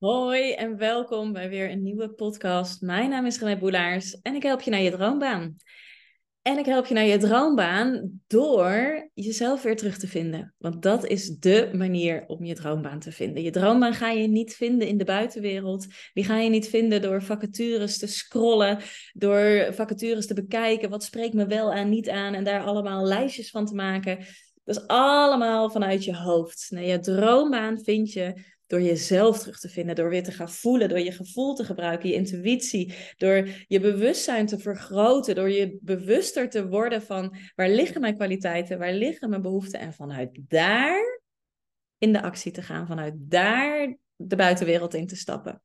Hoi en welkom bij weer een nieuwe podcast. Mijn naam is René Boelaars en ik help je naar je droombaan. En ik help je naar je droombaan door jezelf weer terug te vinden. Want dat is dé manier om je droombaan te vinden. Je droombaan ga je niet vinden in de buitenwereld. Die ga je niet vinden door vacatures te scrollen, door vacatures te bekijken. Wat spreekt me wel aan, niet aan en daar allemaal lijstjes van te maken. Dat is allemaal vanuit je hoofd. Nee, je droombaan vind je door jezelf terug te vinden, door weer te gaan voelen, door je gevoel te gebruiken, je intuïtie, door je bewustzijn te vergroten, door je bewuster te worden van waar liggen mijn kwaliteiten, waar liggen mijn behoeften en vanuit daar in de actie te gaan, vanuit daar de buitenwereld in te stappen.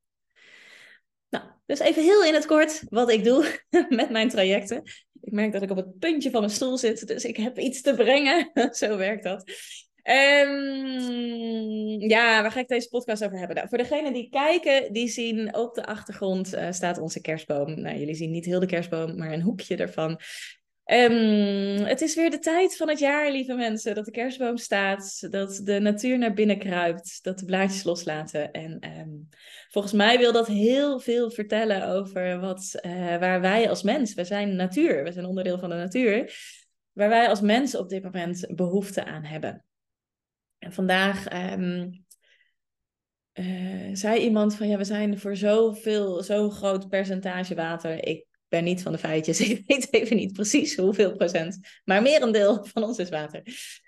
Nou, dus even heel in het kort wat ik doe met mijn trajecten. Ik merk dat ik op het puntje van mijn stoel zit, dus ik heb iets te brengen. Zo werkt dat. Um, ja, waar ga ik deze podcast over hebben? Nou, voor degenen die kijken, die zien op de achtergrond uh, staat onze kerstboom. Nou, jullie zien niet heel de kerstboom, maar een hoekje ervan. Um, het is weer de tijd van het jaar, lieve mensen, dat de kerstboom staat, dat de natuur naar binnen kruipt, dat de blaadjes loslaten. En um, volgens mij wil dat heel veel vertellen over wat, uh, waar wij als mens, we zijn natuur, we zijn onderdeel van de natuur, waar wij als mens op dit moment behoefte aan hebben. Vandaag um, uh, zei iemand van ja, we zijn voor zoveel, zo'n groot percentage water. Ik ben niet van de feitjes. Ik weet even niet precies hoeveel procent. Maar merendeel van ons is water.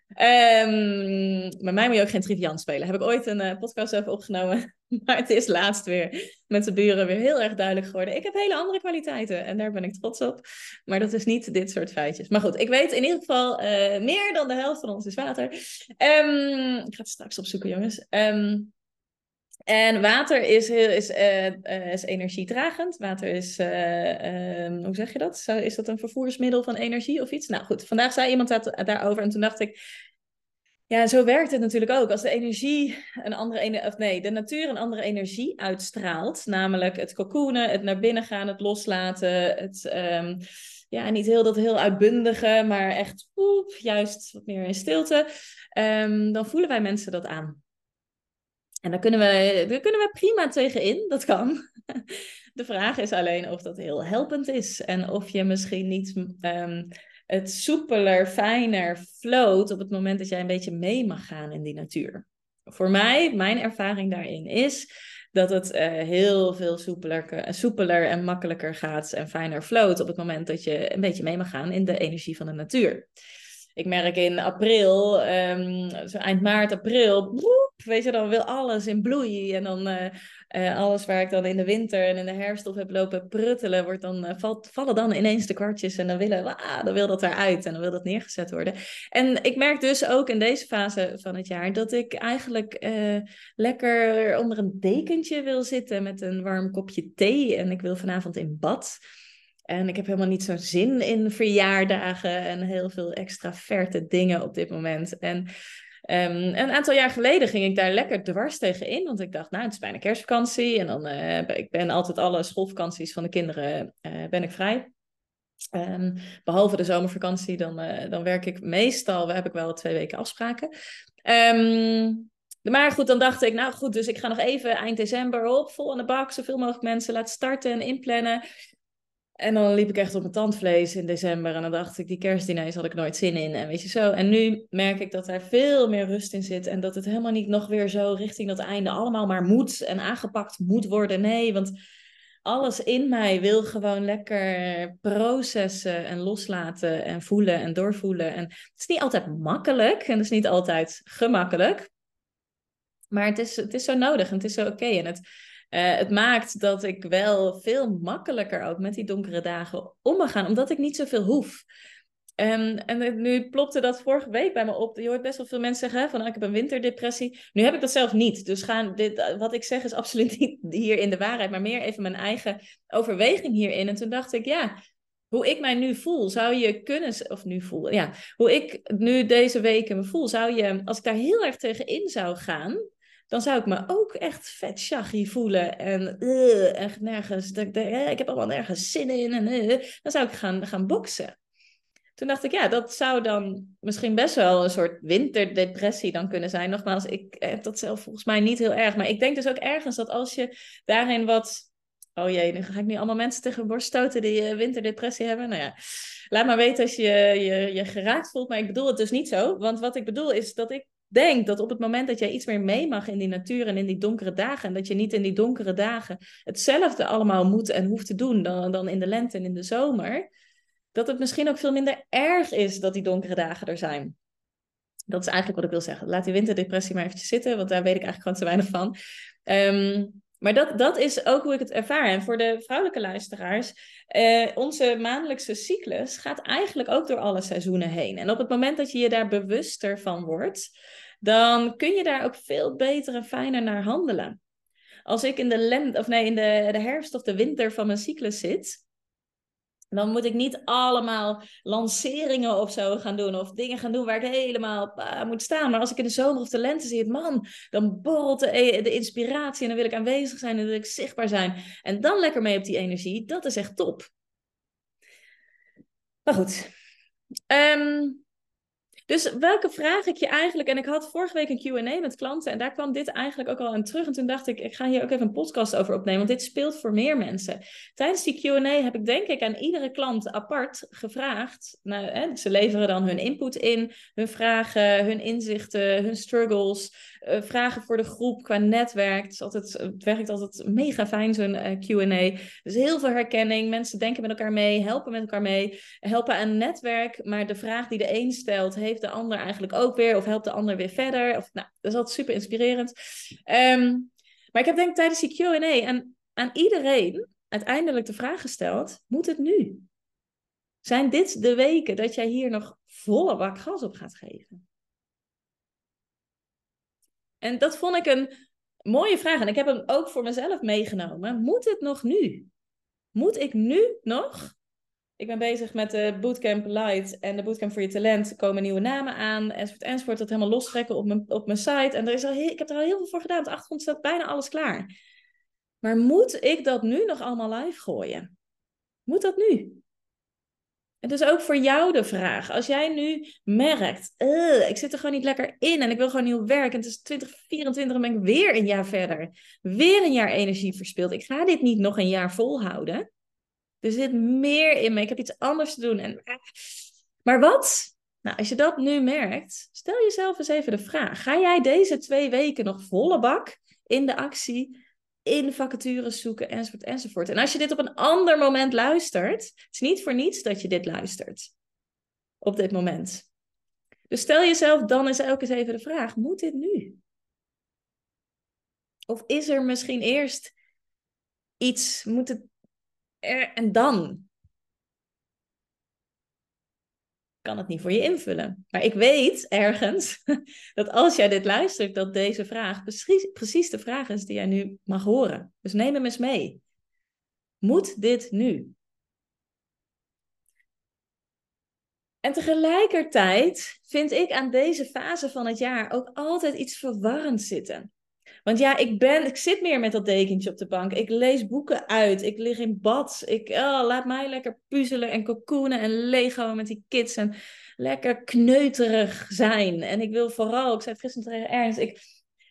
Um, maar mij moet je ook geen triviant spelen. Heb ik ooit een uh, podcast over opgenomen. Maar het is laatst weer met de buren weer heel erg duidelijk geworden. Ik heb hele andere kwaliteiten en daar ben ik trots op. Maar dat is niet dit soort feitjes. Maar goed, ik weet in ieder geval uh, meer dan de helft van ons is water. Um, ik ga het straks opzoeken, jongens. Um, en water is, is, uh, is energiedragend. Water is, hoe zeg je dat? Is dat een vervoersmiddel van energie of iets? Nou goed, vandaag zei iemand dat, daarover en toen dacht ik, ja, zo werkt het natuurlijk ook. Als de energie een andere, of nee, de natuur een andere energie uitstraalt, namelijk het cocoonen, het naar binnen gaan, het loslaten, het, um, ja, niet heel dat heel uitbundige, maar echt juist wat meer in stilte, um, dan voelen wij mensen dat aan. En daar kunnen, we, daar kunnen we prima tegenin, dat kan. De vraag is alleen of dat heel helpend is en of je misschien niet um, het soepeler, fijner float op het moment dat jij een beetje mee mag gaan in die natuur. Voor mij, mijn ervaring daarin is dat het uh, heel veel soepeler, soepeler en makkelijker gaat en fijner float op het moment dat je een beetje mee mag gaan in de energie van de natuur. Ik merk in april, um, zo eind maart, april, weet je, dan wil alles in bloei. En dan uh, uh, alles waar ik dan in de winter en in de herfst op heb lopen pruttelen, wordt dan, uh, valt, vallen dan ineens de kwartjes. En dan, willen, ah, dan wil dat eruit en dan wil dat neergezet worden. En ik merk dus ook in deze fase van het jaar dat ik eigenlijk lekker onder een dekentje wil zitten met een warm kopje thee. En ik wil vanavond in bad. En ik heb helemaal niet zo'n zin in verjaardagen en heel veel extraverte dingen op dit moment. En um, een aantal jaar geleden ging ik daar lekker dwars tegen in. Want ik dacht, nou, het is bijna kerstvakantie. En dan uh, ik ben altijd alle schoolvakanties van de kinderen uh, ben ik vrij. Um, behalve de zomervakantie, dan, uh, dan werk ik meestal, heb ik wel twee weken afspraken. Um, maar goed, dan dacht ik, nou goed, dus ik ga nog even eind december op, vol aan de bak, zoveel mogelijk mensen laten starten en inplannen. En dan liep ik echt op mijn tandvlees in december. En dan dacht ik, die kerstdiners had ik nooit zin in. En weet je zo. En nu merk ik dat er veel meer rust in zit. En dat het helemaal niet nog weer zo richting dat einde allemaal maar moet en aangepakt moet worden. Nee, want alles in mij wil gewoon lekker processen en loslaten en voelen en doorvoelen. En het is niet altijd makkelijk en het is niet altijd gemakkelijk. Maar het is, het is zo nodig en het is zo oké. En het uh, het maakt dat ik wel veel makkelijker ook met die donkere dagen om me gaan, omdat ik niet zoveel hoef. Um, en nu plopte dat vorige week bij me op. Je hoort best wel veel mensen zeggen van oh, ik heb een winterdepressie. Nu heb ik dat zelf niet. Dus gaan dit, wat ik zeg is absoluut niet hier in de waarheid, maar meer even mijn eigen overweging hierin. En toen dacht ik, ja, hoe ik mij nu voel, zou je kunnen, of nu voel, ja, hoe ik nu deze weken me voel, zou je, als ik daar heel erg tegen in zou gaan, dan zou ik me ook echt vet shaggy voelen. En, uh, en nergens, dat ik, ik heb allemaal nergens zin in. En, uh, dan zou ik gaan, gaan boksen. Toen dacht ik, ja, dat zou dan misschien best wel een soort winterdepressie dan kunnen zijn. Nogmaals, ik heb dat zelf volgens mij niet heel erg. Maar ik denk dus ook ergens dat als je daarin wat... Oh jee, nu ga ik nu allemaal mensen tegen borst stoten die winterdepressie hebben. Nou ja, laat maar weten als je, je je geraakt voelt. Maar ik bedoel het dus niet zo. Want wat ik bedoel is dat ik denk dat op het moment dat jij iets meer mee mag in die natuur en in die donkere dagen, en dat je niet in die donkere dagen hetzelfde allemaal moet en hoeft te doen dan, dan in de lente en in de zomer, dat het misschien ook veel minder erg is dat die donkere dagen er zijn. Dat is eigenlijk wat ik wil zeggen. Laat die winterdepressie maar eventjes zitten, want daar weet ik eigenlijk gewoon te weinig van. Ehm, maar dat, dat is ook hoe ik het ervaar. En voor de vrouwelijke luisteraars, eh, onze maandelijkse cyclus gaat eigenlijk ook door alle seizoenen heen. En op het moment dat je je daar bewuster van wordt, dan kun je daar ook veel beter en fijner naar handelen. Als ik in de lente, of nee, in de, de herfst of de winter van mijn cyclus zit, dan moet ik niet allemaal lanceringen of zo gaan doen. Of dingen gaan doen waar ik helemaal moet staan. Maar als ik in de zomer of de lente zie het, man, dan borrelt de, e-, de inspiratie. En dan wil ik aanwezig zijn en dan wil ik zichtbaar zijn. En dan lekker mee op die energie. Dat is echt top. Maar goed. Um, dus welke vraag ik je eigenlijk... En ik had vorige week een Q&A met klanten en daar kwam dit eigenlijk ook al aan terug. En toen dacht ik, ik ga hier ook even een podcast over opnemen, want dit speelt voor meer mensen. Tijdens die Q&A heb ik denk ik aan iedere klant apart gevraagd. Nou, hè, ze leveren dan hun input in, hun vragen, hun inzichten, hun struggles... Uh, vragen voor de groep qua netwerk. Het, is altijd, het werkt altijd mega fijn, zo'n eh, QA. Dus heel veel herkenning. Mensen denken met elkaar mee, helpen met elkaar mee, helpen aan netwerk. Maar de vraag die de een stelt, heeft de ander eigenlijk ook weer, of helpt de ander weer verder. Of, nou, dat is altijd super inspirerend. Um, maar ik heb denk tijdens die QA aan, aan iedereen uiteindelijk de vraag gesteld: moet het nu? Zijn dit de weken dat jij hier nog volle bak gas op gaat geven? En dat vond ik een mooie vraag. En ik heb hem ook voor mezelf meegenomen. Moet het nog nu? Moet ik nu nog? Ik ben bezig met de Bootcamp Light en de Bootcamp voor je talent. Er komen nieuwe namen aan, enzovoort, enzovoort. Dat helemaal lostrekken op mijn, op mijn site. En er is al ik heb er al heel veel voor gedaan. Op de achtergrond staat bijna alles klaar. Maar moet ik dat nu nog allemaal live gooien? Moet dat nu? Het is ook voor jou de vraag. Als jij nu merkt, ik zit er gewoon niet lekker in en ik wil gewoon nieuw werk. En het is 2024 en ben ik weer een jaar verder. Weer een jaar energie verspild. Ik ga dit niet nog een jaar volhouden. Er zit meer in me. Ik heb iets anders te doen. En... Maar wat? Nou, als je dat nu merkt, stel jezelf eens even de vraag. Ga jij deze twee weken nog volle bak in de actie? in vacatures zoeken, enzovoort, enzovoort. En als je dit op een ander moment luistert, het is niet voor niets dat je dit luistert. Op dit moment. Dus stel jezelf dan eens elke eens even de vraag, moet dit nu? Of is er misschien eerst iets, moet het en dan? kan het niet voor je invullen. Maar ik weet ergens dat als jij dit luistert, dat deze vraag precies, precies de vraag is die jij nu mag horen. Dus neem hem eens mee. Moet dit nu? En tegelijkertijd vind ik aan deze fase van het jaar ook altijd iets verwarrend zitten. Want ja, ik, ben, ik zit meer met dat dekentje op de bank. Ik lees boeken uit. Ik lig in bad. Ik, oh, laat mij lekker puzzelen en cocoonen en Lego met die kids. En lekker kneuterig zijn. En ik wil vooral, ik zei gisteren tegen ik,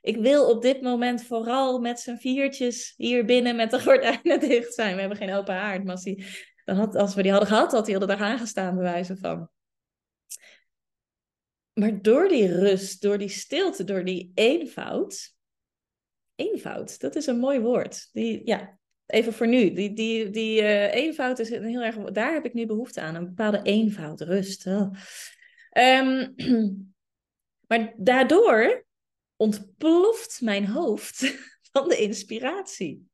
ik wil op dit moment vooral met z'n viertjes hier binnen met de gordijnen dicht zijn. We hebben geen open haard, maar als, we die hadden gehad, had hij er daar aangestaan, bij wijze van. Maar door die rust, door die stilte, door die eenvoud, eenvoud, dat is een mooi woord. Die, ja, even voor nu. Die, die, die uh, eenvoud is heel erg. Daar heb ik nu behoefte aan. Een bepaalde eenvoud, rust. Oh. Um, maar daardoor ontploft mijn hoofd van de inspiratie.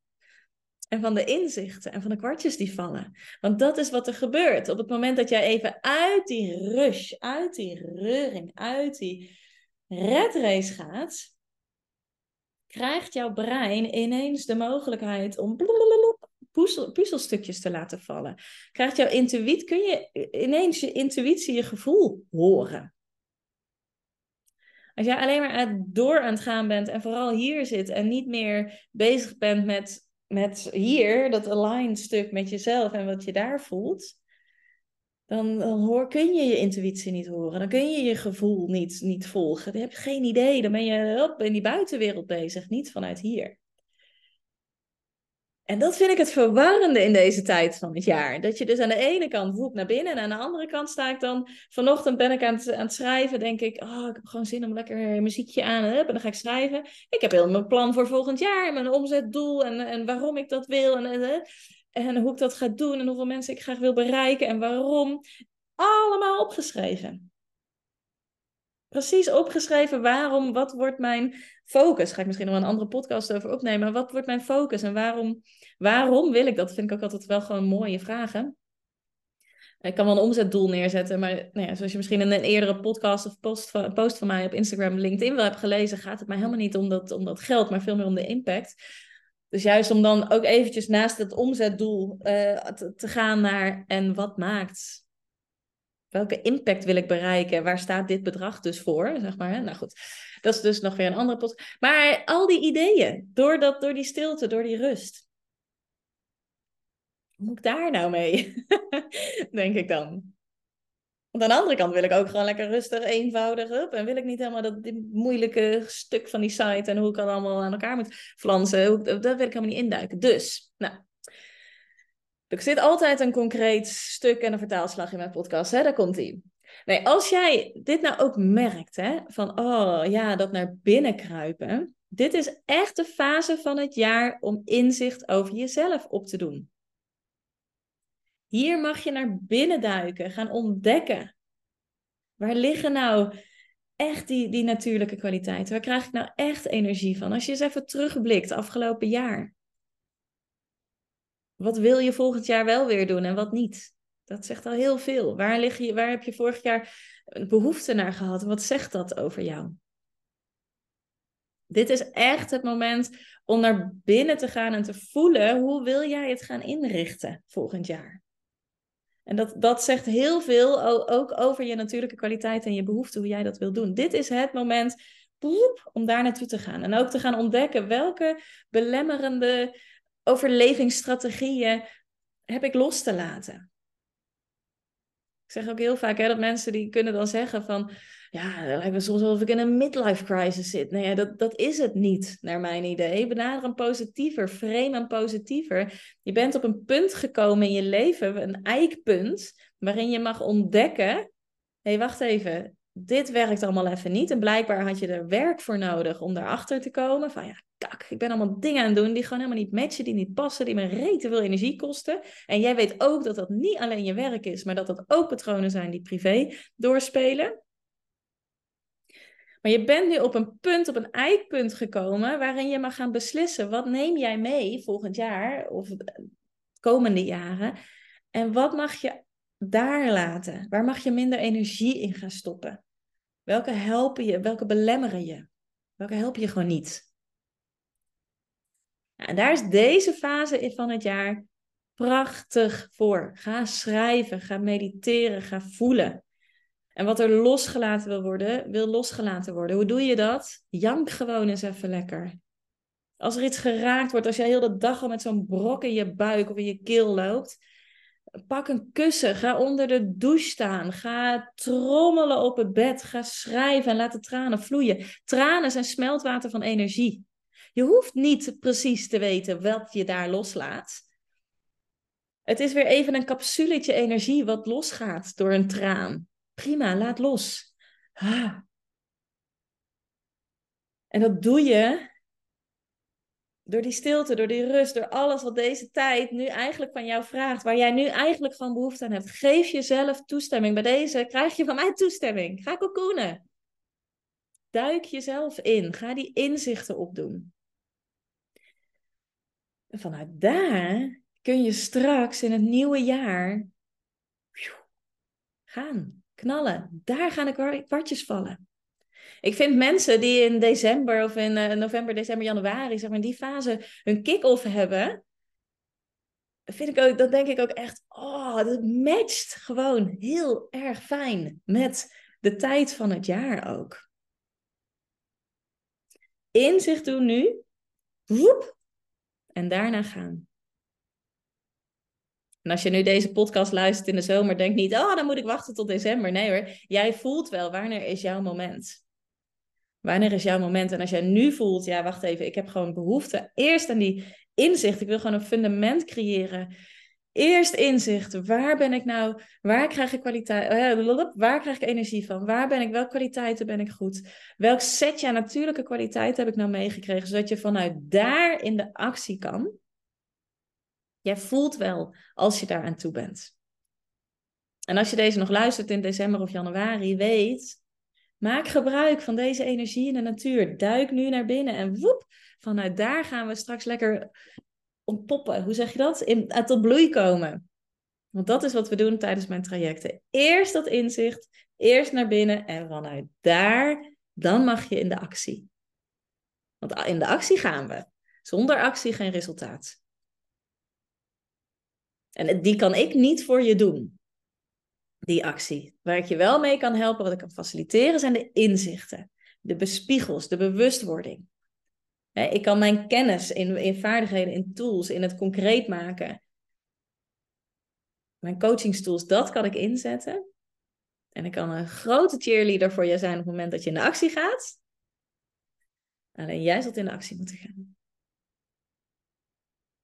En van de inzichten en van de kwartjes die vallen. Want dat is wat er gebeurt. Op het moment dat jij even uit die rush, uit die reuring, uit die red race gaat, krijgt jouw brein ineens de mogelijkheid om puzzel, puzzelstukjes te laten vallen. Krijgt jouw intuïtie, kun je ineens je intuïtie, je gevoel horen. Als jij alleen maar door aan het gaan bent en vooral hier zit en niet meer bezig bent met, met hier, dat aligned stuk met jezelf en wat je daar voelt, dan, hoor, kun je je intuïtie niet horen. Dan kun je je gevoel niet, niet volgen. Dan heb je geen idee. Dan ben je op in die buitenwereld bezig, niet vanuit hier. En dat vind ik het verwarrende in deze tijd van het jaar. Dat je dus aan de ene kant woep naar binnen en aan de andere kant sta ik dan... Vanochtend ben ik aan het, aan het schrijven, denk ik, oh, ik heb gewoon zin om lekker muziekje aan en dan ga ik schrijven. Ik heb heel mijn plan voor volgend jaar, mijn omzetdoel en, en waarom ik dat wil en, en, hoe ik dat ga doen en hoeveel mensen ik graag wil bereiken en waarom. Allemaal opgeschreven precies opgeschreven waarom, wat wordt mijn focus? Ga ik misschien nog een andere podcast over opnemen. Wat wordt mijn focus en waarom, waarom wil ik dat? Vind ik ook altijd wel gewoon mooie vragen. Ik kan wel een omzetdoel neerzetten, maar nou ja, zoals je misschien in een eerdere podcast of post van, post van mij op Instagram, LinkedIn wel hebt gelezen, gaat het mij helemaal niet om dat, om dat geld, maar veel meer om de impact. Dus juist om dan ook eventjes naast het omzetdoel te, te gaan naar en wat maakt welke impact wil ik bereiken? Waar staat dit bedrag dus voor? Zeg maar. Nou goed, dat is dus nog weer een andere pot. Maar al die ideeën, door, dat, door die stilte, door die rust. Hoe moet ik daar nou mee? Denk ik dan. Want aan de andere kant wil ik ook gewoon lekker rustig, eenvoudig op. En wil ik niet helemaal dat moeilijke stuk van die site en hoe ik het allemaal aan elkaar moet flansen. Dat wil ik helemaal niet induiken. Dus, nou, er zit altijd een concreet stuk en een vertaalslag in mijn podcast. Hè? Daar komt ie. Nee, als jij dit nou ook merkt, hè, van oh ja, dat naar binnen kruipen. Dit is echt de fase van het jaar om inzicht over jezelf op te doen. Hier mag je naar binnen duiken, gaan ontdekken. Waar liggen nou echt die, die natuurlijke kwaliteiten? Waar krijg ik nou echt energie van? Als je eens even terugblikt afgelopen jaar. Wat wil je volgend jaar wel weer doen en wat niet? Dat zegt al heel veel. Waar, lig je, waar heb je vorig jaar behoefte naar gehad? Wat zegt dat over jou? Dit is echt het moment om naar binnen te gaan en te voelen hoe wil jij het gaan inrichten volgend jaar. En dat, dat zegt heel veel ook over je natuurlijke kwaliteit en je behoefte, hoe jij dat wil doen. Dit is het moment om daar naartoe te gaan. En ook te gaan ontdekken welke belemmerende overlevingsstrategieën heb ik los te laten. Ik zeg ook heel vaak hè, dat mensen die kunnen dan zeggen van... Ja, het lijkt me soms wel of ik in een midlife crisis zit. Nee, nou dat, dat is het niet, naar mijn idee. Benader een positiever, frame een positiever. Je bent op een punt gekomen in je leven, een eikpunt... waarin je mag ontdekken... Hé, hey, wacht even, dit werkt allemaal even niet. En blijkbaar had je er werk voor nodig om daarachter te komen. Van ja, kak, ik ben allemaal dingen aan het doen die gewoon helemaal niet matchen, die niet passen, die me rete veel energie kosten. En jij weet ook dat dat niet alleen je werk is, maar dat dat ook patronen zijn die privé doorspelen. Maar je bent nu op een punt, op een eikpunt gekomen waarin je mag gaan beslissen. Wat neem jij mee volgend jaar of de komende jaren? En wat mag je daar laten? Waar mag je minder energie in gaan stoppen? Welke helpen je? Welke belemmeren je? Welke helpen je gewoon niet? en daar is deze fase van het jaar prachtig voor. Ga schrijven, ga mediteren, ga voelen. En wat er losgelaten wil worden, wil losgelaten worden. Hoe doe je dat? Jank gewoon eens even lekker. Als er iets geraakt wordt, als jij heel de dag al met zo'n brok in je buik of in je keel loopt, pak een kussen, ga onder de douche staan, ga trommelen op het bed, ga schrijven en laat de tranen vloeien. Tranen zijn smeltwater van energie. Je hoeft niet precies te weten wat je daar loslaat. Het is weer even een capsuletje energie wat losgaat door een traan. Prima, laat los. En dat doe je door die stilte, door die rust, door alles wat deze tijd nu eigenlijk van jou vraagt, waar jij nu eigenlijk gewoon behoefte aan hebt. Geef jezelf toestemming. Bij deze krijg je van mij toestemming. Ga cocoonen. Duik jezelf in. Ga die inzichten opdoen. En vanuit daar kun je straks in het nieuwe jaar gaan, knallen. Daar gaan de kwartjes vallen. Ik vind mensen die in december of in uh, november, december, januari, zeg maar, in die fase hun kick-off hebben, vind ik ook, dat denk ik ook echt, oh, dat matcht gewoon heel erg fijn met de tijd van het jaar ook. Inzicht doen nu, woep, en daarna gaan. En als je nu deze podcast luistert in de zomer, denk niet, oh, dan moet ik wachten tot december. Nee hoor, jij voelt wel, wanneer is jouw moment? Wanneer is jouw moment? En als jij nu voelt, ja, wacht even, ik heb gewoon behoefte eerst aan die inzicht. Ik wil gewoon een fundament creëren. Eerst inzicht. Waar ben ik nou? Waar krijg ik kwaliteit? Eh, waar krijg ik energie van? Waar ben ik? Welke kwaliteiten ben ik goed? Welk setje natuurlijke kwaliteit heb ik nou meegekregen? Zodat je vanuit daar in de actie kan. Jij voelt wel als je daar aan toe bent. En als je deze nog luistert in december of januari, weet, maak gebruik van deze energie in de natuur. Duik nu naar binnen en woep, vanuit daar gaan we straks lekker ontpoppen. Hoe zeg je dat? In, tot bloei komen. Want dat is wat we doen tijdens mijn trajecten. Eerst dat inzicht, eerst naar binnen en vanuit daar, dan mag je in de actie. Want in de actie gaan we. Zonder actie geen resultaat. En die kan ik niet voor je doen, die actie. Waar ik je wel mee kan helpen, wat ik kan faciliteren, zijn de inzichten, de bespiegels, de bewustwording. ik kan mijn kennis in, in vaardigheden, in tools, in het concreet maken. Mijn coachingstools, dat kan ik inzetten. En ik kan een grote cheerleader voor je zijn op het moment dat je in de actie gaat. Alleen jij zult in de actie moeten gaan.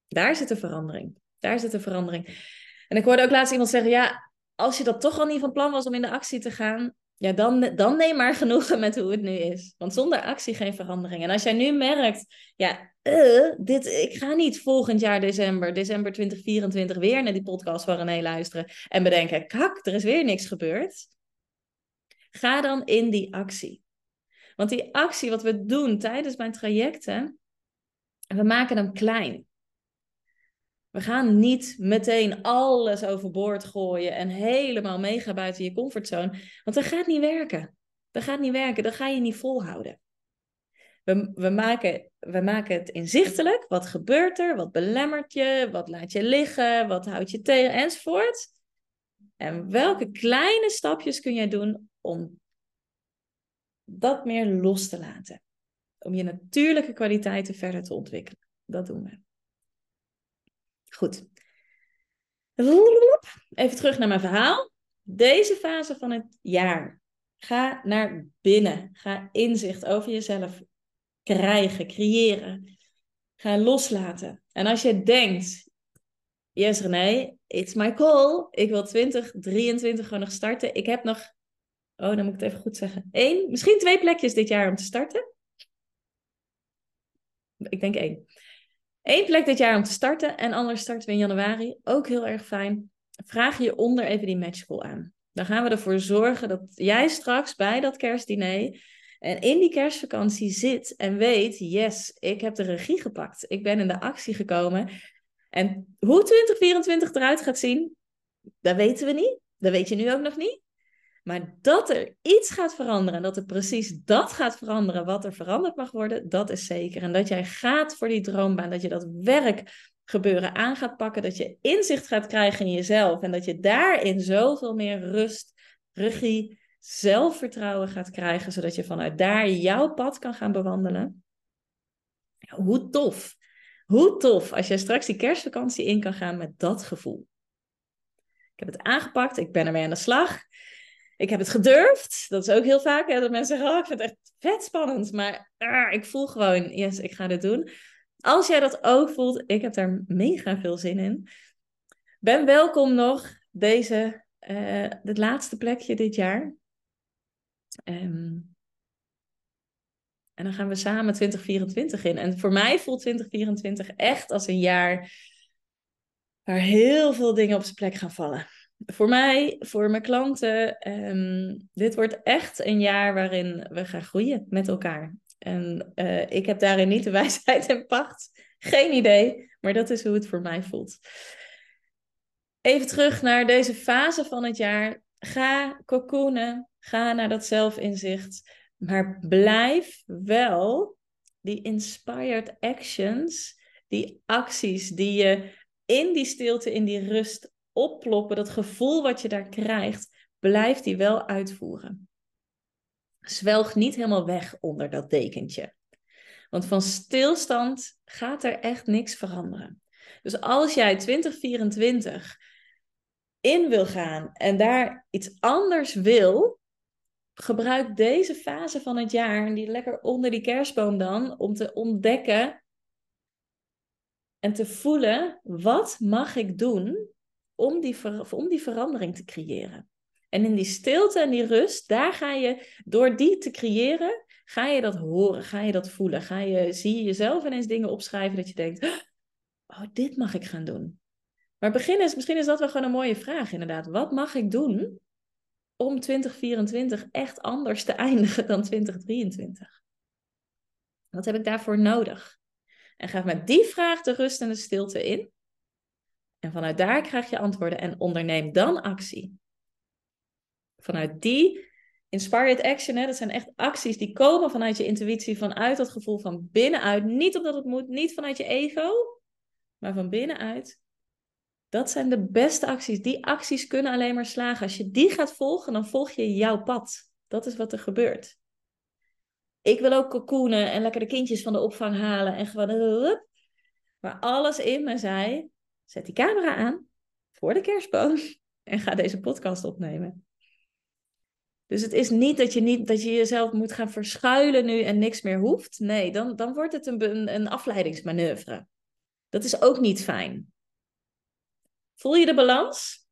Daar zit de verandering. Daar zit de verandering. En ik hoorde ook laatst iemand zeggen, ja, als je dat toch al niet van plan was om in de actie te gaan, ja, dan, dan neem maar genoegen met hoe het nu is. Want zonder actie geen verandering. En als jij nu merkt, ja, uh, dit, ik ga niet volgend jaar december, december 2024, weer naar die podcast van René luisteren en bedenken, kak, er is weer niks gebeurd. Ga dan in die actie. Want die actie, wat we doen tijdens mijn trajecten, we maken hem klein. We gaan niet meteen alles overboord gooien en helemaal mega buiten je comfortzone. Want dat gaat niet werken. Dat gaat niet werken. Dat ga je niet volhouden. We, we, maken, we maken het inzichtelijk. Wat gebeurt er? Wat belemmert je? Wat laat je liggen? Wat houdt je tegen? Enzovoort. En welke kleine stapjes kun jij doen om dat meer los te laten? Om je natuurlijke kwaliteiten verder te ontwikkelen. Dat doen we. Goed. Even terug naar mijn verhaal. Deze fase van het jaar. Ga naar binnen. Ga inzicht over jezelf krijgen, creëren. Ga loslaten. En als je denkt, yes René, it's my call. Ik wil 2023 gewoon nog starten. Ik heb nog, oh dan moet ik het even goed zeggen. Eén, misschien twee plekjes dit jaar om te starten. Ik denk één. Eén plek dit jaar om te starten en anders starten we in januari. Ook heel erg fijn. Vraag je onder even die matchcall aan. Dan gaan we ervoor zorgen dat jij straks bij dat kerstdiner en in die kerstvakantie zit en weet, yes, ik heb de regie gepakt. Ik ben in de actie gekomen. En hoe 2024 eruit gaat zien, dat weten we niet. Dat weet je nu ook nog niet. Maar dat er iets gaat veranderen en dat er precies dat gaat veranderen wat er veranderd mag worden, dat is zeker. En dat jij gaat voor die droombaan, dat je dat werk gebeuren aan gaat pakken, dat je inzicht gaat krijgen in jezelf en dat je daarin zoveel meer rust, regie, zelfvertrouwen gaat krijgen, zodat je vanuit daar jouw pad kan gaan bewandelen. Hoe tof. Hoe tof als jij straks die kerstvakantie in kan gaan met dat gevoel. Ik heb het aangepakt, ik ben ermee aan de slag ik heb het gedurfd. Dat is ook heel vaak. Hè, dat mensen zeggen, oh, ik vind het echt vet spannend. Maar ah, ik voel gewoon, yes, ik ga dit doen. Als jij dat ook voelt, ik heb daar mega veel zin in. Ben welkom nog deze, uh, het laatste plekje dit jaar. Ehm, en dan gaan we samen 2024 in. En voor mij voelt 2024 echt als een jaar waar heel veel dingen op zijn plek gaan vallen voor mij, voor mijn klanten, um, dit wordt echt een jaar waarin we gaan groeien met elkaar. En uh, ik heb daarin niet de wijsheid en pacht. Geen idee, maar dat is hoe het voor mij voelt. Even terug naar deze fase van het jaar. Ga cocoonen, ga naar dat zelfinzicht, maar blijf wel die inspired actions, die acties die je in die stilte, in die rust opploppen, dat gevoel wat je daar krijgt, blijft die wel uitvoeren. Zwelg niet helemaal weg onder dat dekentje. Want van stilstand gaat er echt niks veranderen. Dus als jij 2024 in wil gaan en daar iets anders wil, gebruik deze fase van het jaar, die lekker onder die kerstboom dan, om te ontdekken en te voelen, wat mag ik doen om die, ver om die verandering te creëren? En in die stilte en die rust, daar ga je, door die te creëren, ga je dat horen, ga je dat voelen. Ga je, zie je jezelf ineens dingen opschrijven dat je denkt, oh, dit mag ik gaan doen. Maar begin is, misschien is dat wel gewoon een mooie vraag inderdaad. Wat mag ik doen om 2024 echt anders te eindigen dan 2023? Wat heb ik daarvoor nodig? En ga met die vraag de rust en de stilte in. En vanuit daar krijg je antwoorden en onderneem dan actie. Vanuit die inspired action, hè, dat zijn echt acties die komen vanuit je intuïtie, vanuit dat gevoel van binnenuit. Niet omdat het moet, niet vanuit je ego, maar van binnenuit. Dat zijn de beste acties. Die acties kunnen alleen maar slagen. Als je die gaat volgen, dan volg je jouw pad. Dat is wat er gebeurt. Ik wil ook cocoonen en lekker de kindjes van de opvang halen en gewoon. Maar alles in me zei: zet die camera aan voor de kerstboom en ga deze podcast opnemen. Dus het is niet dat je, niet, dat je jezelf moet gaan verschuilen nu en niks meer hoeft. Nee, dan, dan wordt het een, een, een afleidingsmanoeuvre. Dat is ook niet fijn. Voel je de balans?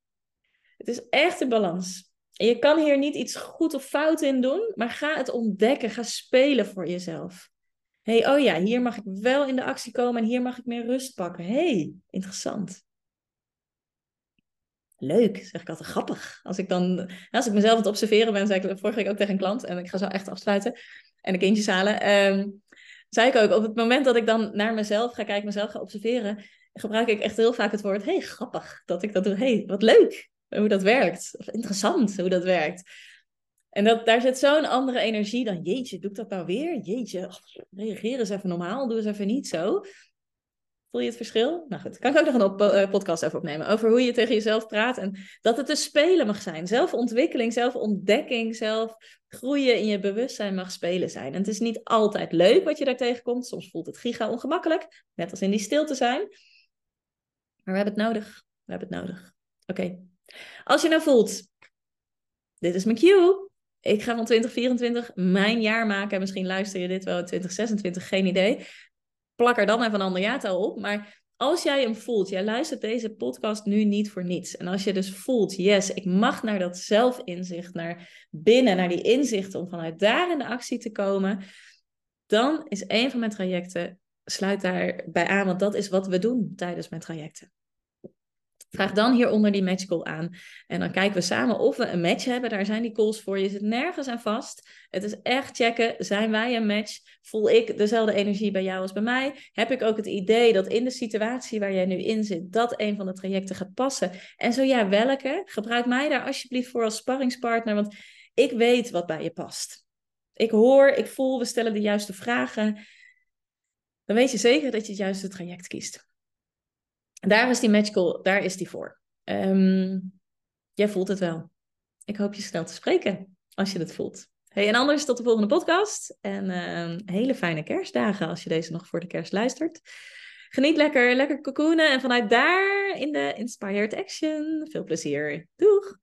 Het is echt een balans. En je kan hier niet iets goed of fout in doen, maar ga het ontdekken. Ga spelen voor jezelf. Hey, oh ja, hier mag ik wel in de actie komen en hier mag ik meer rust pakken. hey, interessant. Leuk, zeg ik altijd grappig. Als ik dan, als ik mezelf aan het observeren ben, zei ik vorige week ook tegen een klant, en ik ga zo echt afsluiten en de kindjes halen. Um, zei ik ook, op het moment dat ik dan naar mezelf ga kijken, mezelf ga observeren, gebruik ik echt heel vaak het woord, hey, grappig dat ik dat doe. hey, wat leuk hoe dat werkt. Of interessant hoe dat werkt. En dat, daar zit zo'n andere energie dan, jeetje, doe ik dat nou weer? Jeetje, reageer eens even normaal, doe eens even niet zo. Voel je het verschil? Nou goed, kan ik ook nog een uh, podcast even opnemen over hoe je tegen jezelf praat en dat het dus spelen mag zijn. Zelfontwikkeling, zelfontdekking, zelf groeien in je bewustzijn mag spelen zijn. En het is niet altijd leuk wat je daar tegenkomt. Soms voelt het giga ongemakkelijk, net als in die stilte zijn. Maar we hebben het nodig. We hebben het nodig. Oké. Als je nou voelt, dit is mijn cue. Ik ga van 2024 mijn jaar maken. Misschien luister je dit wel in 2026, geen idee plak er dan even een ander jaartal op. Maar als jij hem voelt, jij luistert deze podcast nu niet voor niets. En als je dus voelt, yes, ik mag naar dat zelfinzicht, naar binnen, naar die inzichten, om vanuit daar in de actie te komen, dan is een van mijn trajecten, sluit daarbij aan, want dat is wat we doen tijdens mijn trajecten. Vraag dan hieronder die match call aan. En dan kijken we samen of we een match hebben. Daar zijn die calls voor. Je zit nergens aan vast. Het is echt checken. Zijn wij een match? Voel ik dezelfde energie bij jou als bij mij? Heb ik ook het idee dat in de situatie waar jij nu in zit, dat een van de trajecten gaat passen? En zo ja, welke? Gebruik mij daar alsjeblieft voor als sparringspartner. Want ik weet wat bij je past. Ik hoor, ik voel, we stellen de juiste vragen. Dan weet je zeker dat je het juiste traject kiest. Daar is die magical, daar is die voor. Ehm, jij voelt het wel. Ik hoop je snel te spreken als je het voelt. Hey, en anders tot de volgende podcast. En uh, hele fijne kerstdagen als je deze nog voor de kerst luistert. Geniet lekker, lekker cocoonen. En vanuit daar in de Inspired Action. Veel plezier. Doeg!